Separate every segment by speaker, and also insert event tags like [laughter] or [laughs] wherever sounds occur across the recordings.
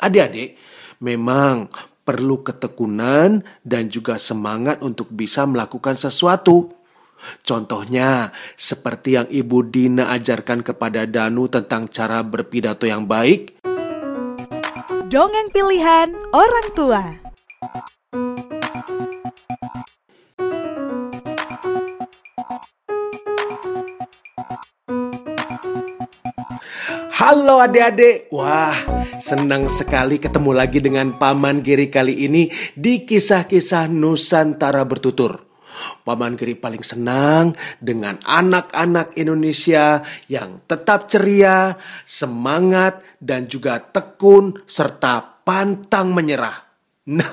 Speaker 1: Adik-adik, memang perlu ketekunan dan juga semangat untuk bisa melakukan sesuatu. Contohnya, seperti yang Ibu Dina ajarkan kepada Danu tentang cara berpidato yang baik.
Speaker 2: Dongeng pilihan orang tua.
Speaker 1: Halo adik-adik, wah senang sekali ketemu lagi dengan Paman Giri kali ini di kisah-kisah Nusantara bertutur. Paman Giri paling senang dengan anak-anak Indonesia yang tetap ceria, semangat, dan juga tekun serta pantang menyerah. [laughs] Nah,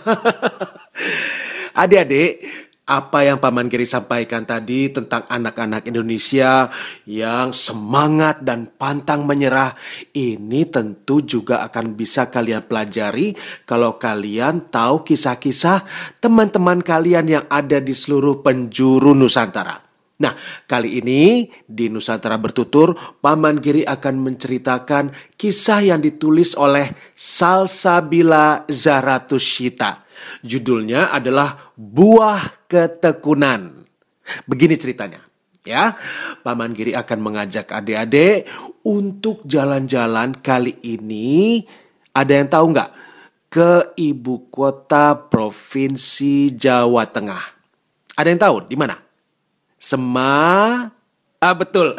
Speaker 1: adik-adik, apa yang Paman Giri sampaikan tadi tentang anak-anak Indonesia yang semangat dan pantang menyerah, ini tentu juga akan bisa kalian pelajari kalau kalian tahu kisah-kisah teman-teman kalian yang ada di seluruh penjuru Nusantara. Nah, kali ini di Nusantara Bertutur, Paman Giri akan menceritakan kisah yang ditulis oleh Salsabila Zaratusita Judulnya adalah Buah Ketekunan. Begini ceritanya. Ya, Paman Giri akan mengajak adik-adik untuk jalan-jalan kali ini. Ada yang tahu nggak? Ke ibu kota provinsi Jawa Tengah. Ada yang tahu di mana? Sema Ah betul.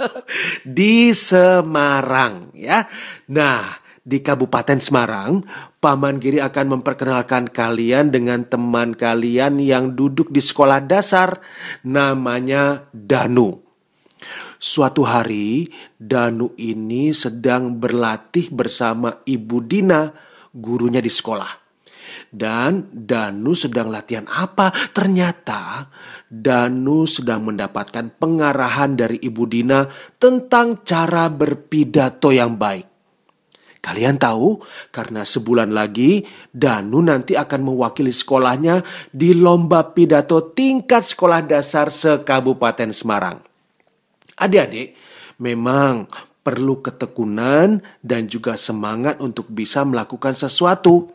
Speaker 1: [laughs] di Semarang ya. Nah, di Kabupaten Semarang, Paman Giri akan memperkenalkan kalian dengan teman kalian yang duduk di sekolah dasar, namanya Danu. Suatu hari, Danu ini sedang berlatih bersama Ibu Dina, gurunya di sekolah. Dan Danu sedang latihan apa? Ternyata Danu sedang mendapatkan pengarahan dari Ibu Dina tentang cara berpidato yang baik. Kalian tahu, karena sebulan lagi Danu nanti akan mewakili sekolahnya di lomba pidato tingkat sekolah dasar se-Kabupaten Semarang. Adik-adik, memang perlu ketekunan dan juga semangat untuk bisa melakukan sesuatu.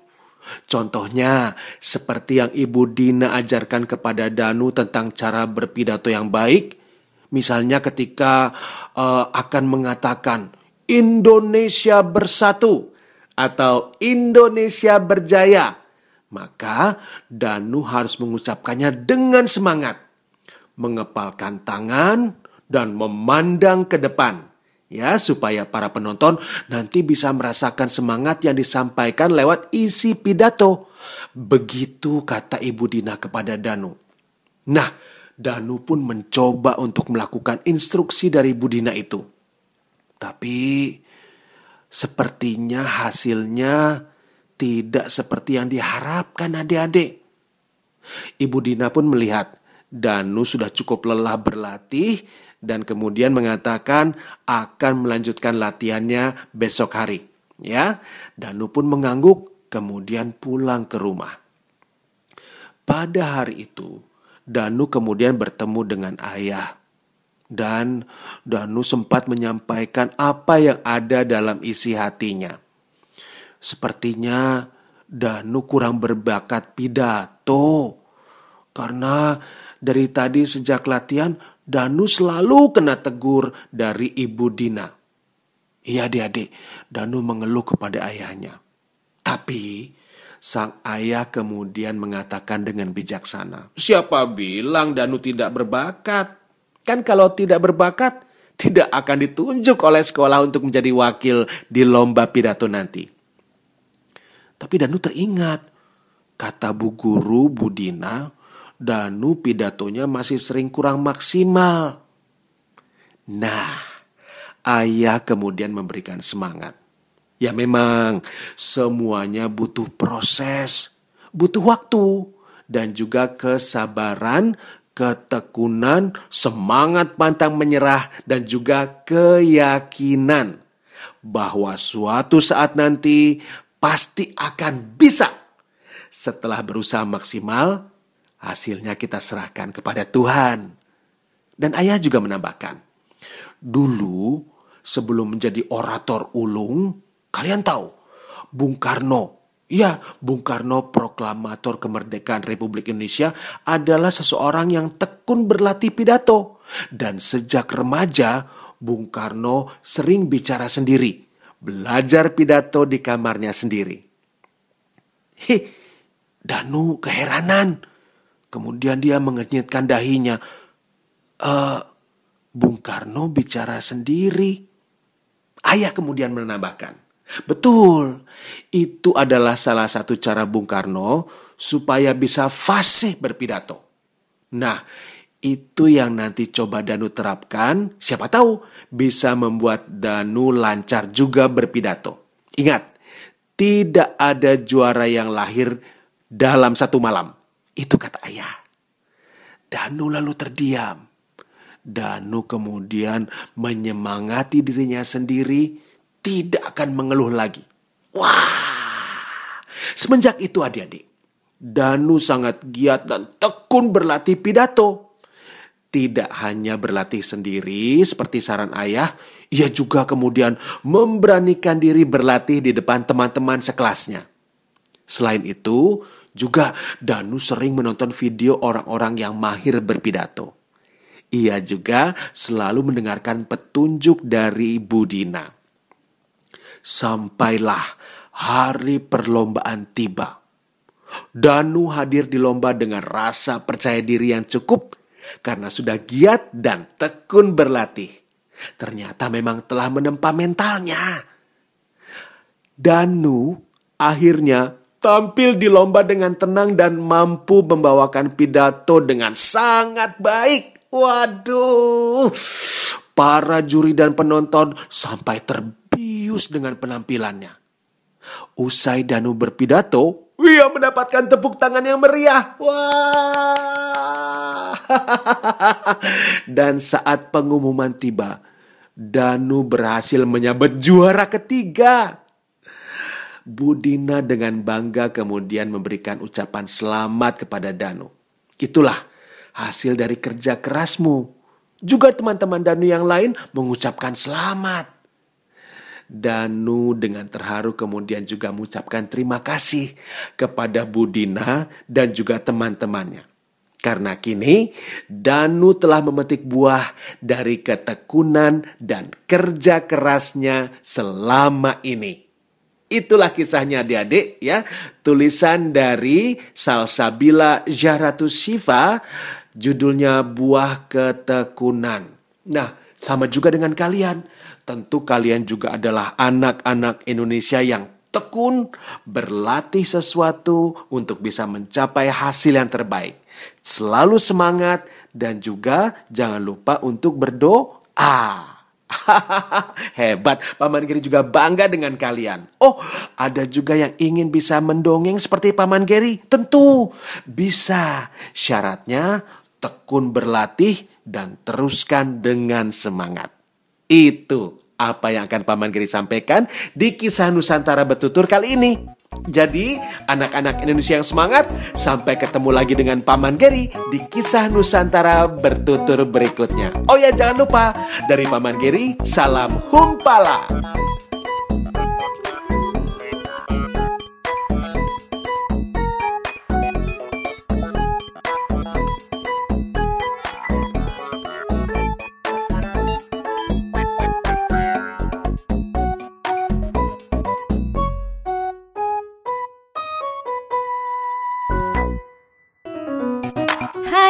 Speaker 1: Contohnya, seperti yang Ibu Dina ajarkan kepada Danu tentang cara berpidato yang baik, misalnya ketika uh, akan mengatakan, Indonesia bersatu atau Indonesia berjaya, maka Danu harus mengucapkannya dengan semangat, mengepalkan tangan dan memandang ke depan. Ya, supaya para penonton nanti bisa merasakan semangat yang disampaikan lewat isi pidato. Begitu kata Ibu Dina kepada Danu. Nah, Danu pun mencoba untuk melakukan instruksi dari Ibu Dina itu. Tapi sepertinya hasilnya tidak seperti yang diharapkan adik-adik. Ibu Dina pun melihat Danu sudah cukup lelah berlatih dan kemudian mengatakan akan melanjutkan latihannya besok hari. Ya, Danu pun mengangguk kemudian pulang ke rumah. Pada hari itu, Danu kemudian bertemu dengan ayah dan Danu sempat menyampaikan apa yang ada dalam isi hatinya. Sepertinya Danu kurang berbakat pidato. Karena dari tadi sejak latihan Danu selalu kena tegur dari Ibu Dina. Iya adik-adik, Danu mengeluh kepada ayahnya. Tapi sang ayah kemudian mengatakan dengan bijaksana, "Siapa bilang Danu tidak berbakat? Kan kalau tidak berbakat, tidak akan ditunjuk oleh sekolah untuk menjadi wakil di lomba pidato nanti. Tapi Danu teringat, kata Bu Guru Budina, Danu pidatonya masih sering kurang maksimal. Nah, ayah kemudian memberikan semangat. Ya memang semuanya butuh proses, butuh waktu, dan juga kesabaran ketekunan, semangat pantang menyerah, dan juga keyakinan bahwa suatu saat nanti pasti akan bisa. Setelah berusaha maksimal, hasilnya kita serahkan kepada Tuhan. Dan ayah juga menambahkan, dulu sebelum menjadi orator ulung, kalian tahu Bung Karno. Ya, Bung Karno proklamator kemerdekaan Republik Indonesia adalah seseorang yang tekun berlatih pidato. Dan sejak remaja, Bung Karno sering bicara sendiri, belajar pidato di kamarnya sendiri. Hei, Danu keheranan. Kemudian dia mengenyitkan dahinya. Eh, Bung Karno bicara sendiri. Ayah kemudian menambahkan, betul, itu adalah salah satu cara Bung Karno supaya bisa fasih berpidato. Nah, itu yang nanti coba Danu terapkan, siapa tahu bisa membuat Danu lancar juga berpidato. Ingat, tidak ada juara yang lahir dalam satu malam. Itu kata ayah. Danu lalu terdiam. Danu kemudian menyemangati dirinya sendiri, tidak akan mengeluh lagi. Wah, semenjak itu adik-adik, Danu sangat giat dan tekun berlatih pidato. Tidak hanya berlatih sendiri seperti saran ayah, ia juga kemudian memberanikan diri berlatih di depan teman-teman sekelasnya. Selain itu, juga Danu sering menonton video orang-orang yang mahir berpidato. Ia juga selalu mendengarkan petunjuk dari Budina. Sampailah hari perlombaan tiba. Danu hadir di lomba dengan rasa percaya diri yang cukup karena sudah giat dan tekun berlatih. Ternyata memang telah menempa mentalnya. Danu akhirnya tampil di lomba dengan tenang dan mampu membawakan pidato dengan sangat baik. Waduh, para juri dan penonton sampai terbius dengan penampilannya. Usai Danu berpidato, ia mendapatkan tepuk tangan yang meriah. Wah! [laughs] Dan saat pengumuman tiba, Danu berhasil menyabet juara ketiga. Budina dengan bangga kemudian memberikan ucapan selamat kepada Danu. Itulah hasil dari kerja kerasmu. Juga teman-teman Danu yang lain mengucapkan selamat. Danu dengan terharu kemudian juga mengucapkan terima kasih kepada Budina dan juga teman-temannya. Karena kini Danu telah memetik buah dari ketekunan dan kerja kerasnya selama ini. Itulah kisahnya adik-adik ya. Tulisan dari Salsabila Jaratus Shiva Judulnya Buah Ketekunan. Nah, sama juga dengan kalian. Tentu kalian juga adalah anak-anak Indonesia yang tekun berlatih sesuatu untuk bisa mencapai hasil yang terbaik. Selalu semangat dan juga jangan lupa untuk berdoa. [laughs] Hebat, Paman Geri juga bangga dengan kalian. Oh, ada juga yang ingin bisa mendongeng seperti Paman Geri? Tentu bisa. Syaratnya tekun berlatih dan teruskan dengan semangat. Itu apa yang akan Paman Geri sampaikan di kisah Nusantara bertutur kali ini. Jadi, anak-anak Indonesia yang semangat, sampai ketemu lagi dengan Paman Geri di kisah Nusantara bertutur berikutnya. Oh ya, jangan lupa, dari Paman Geri, salam humpala.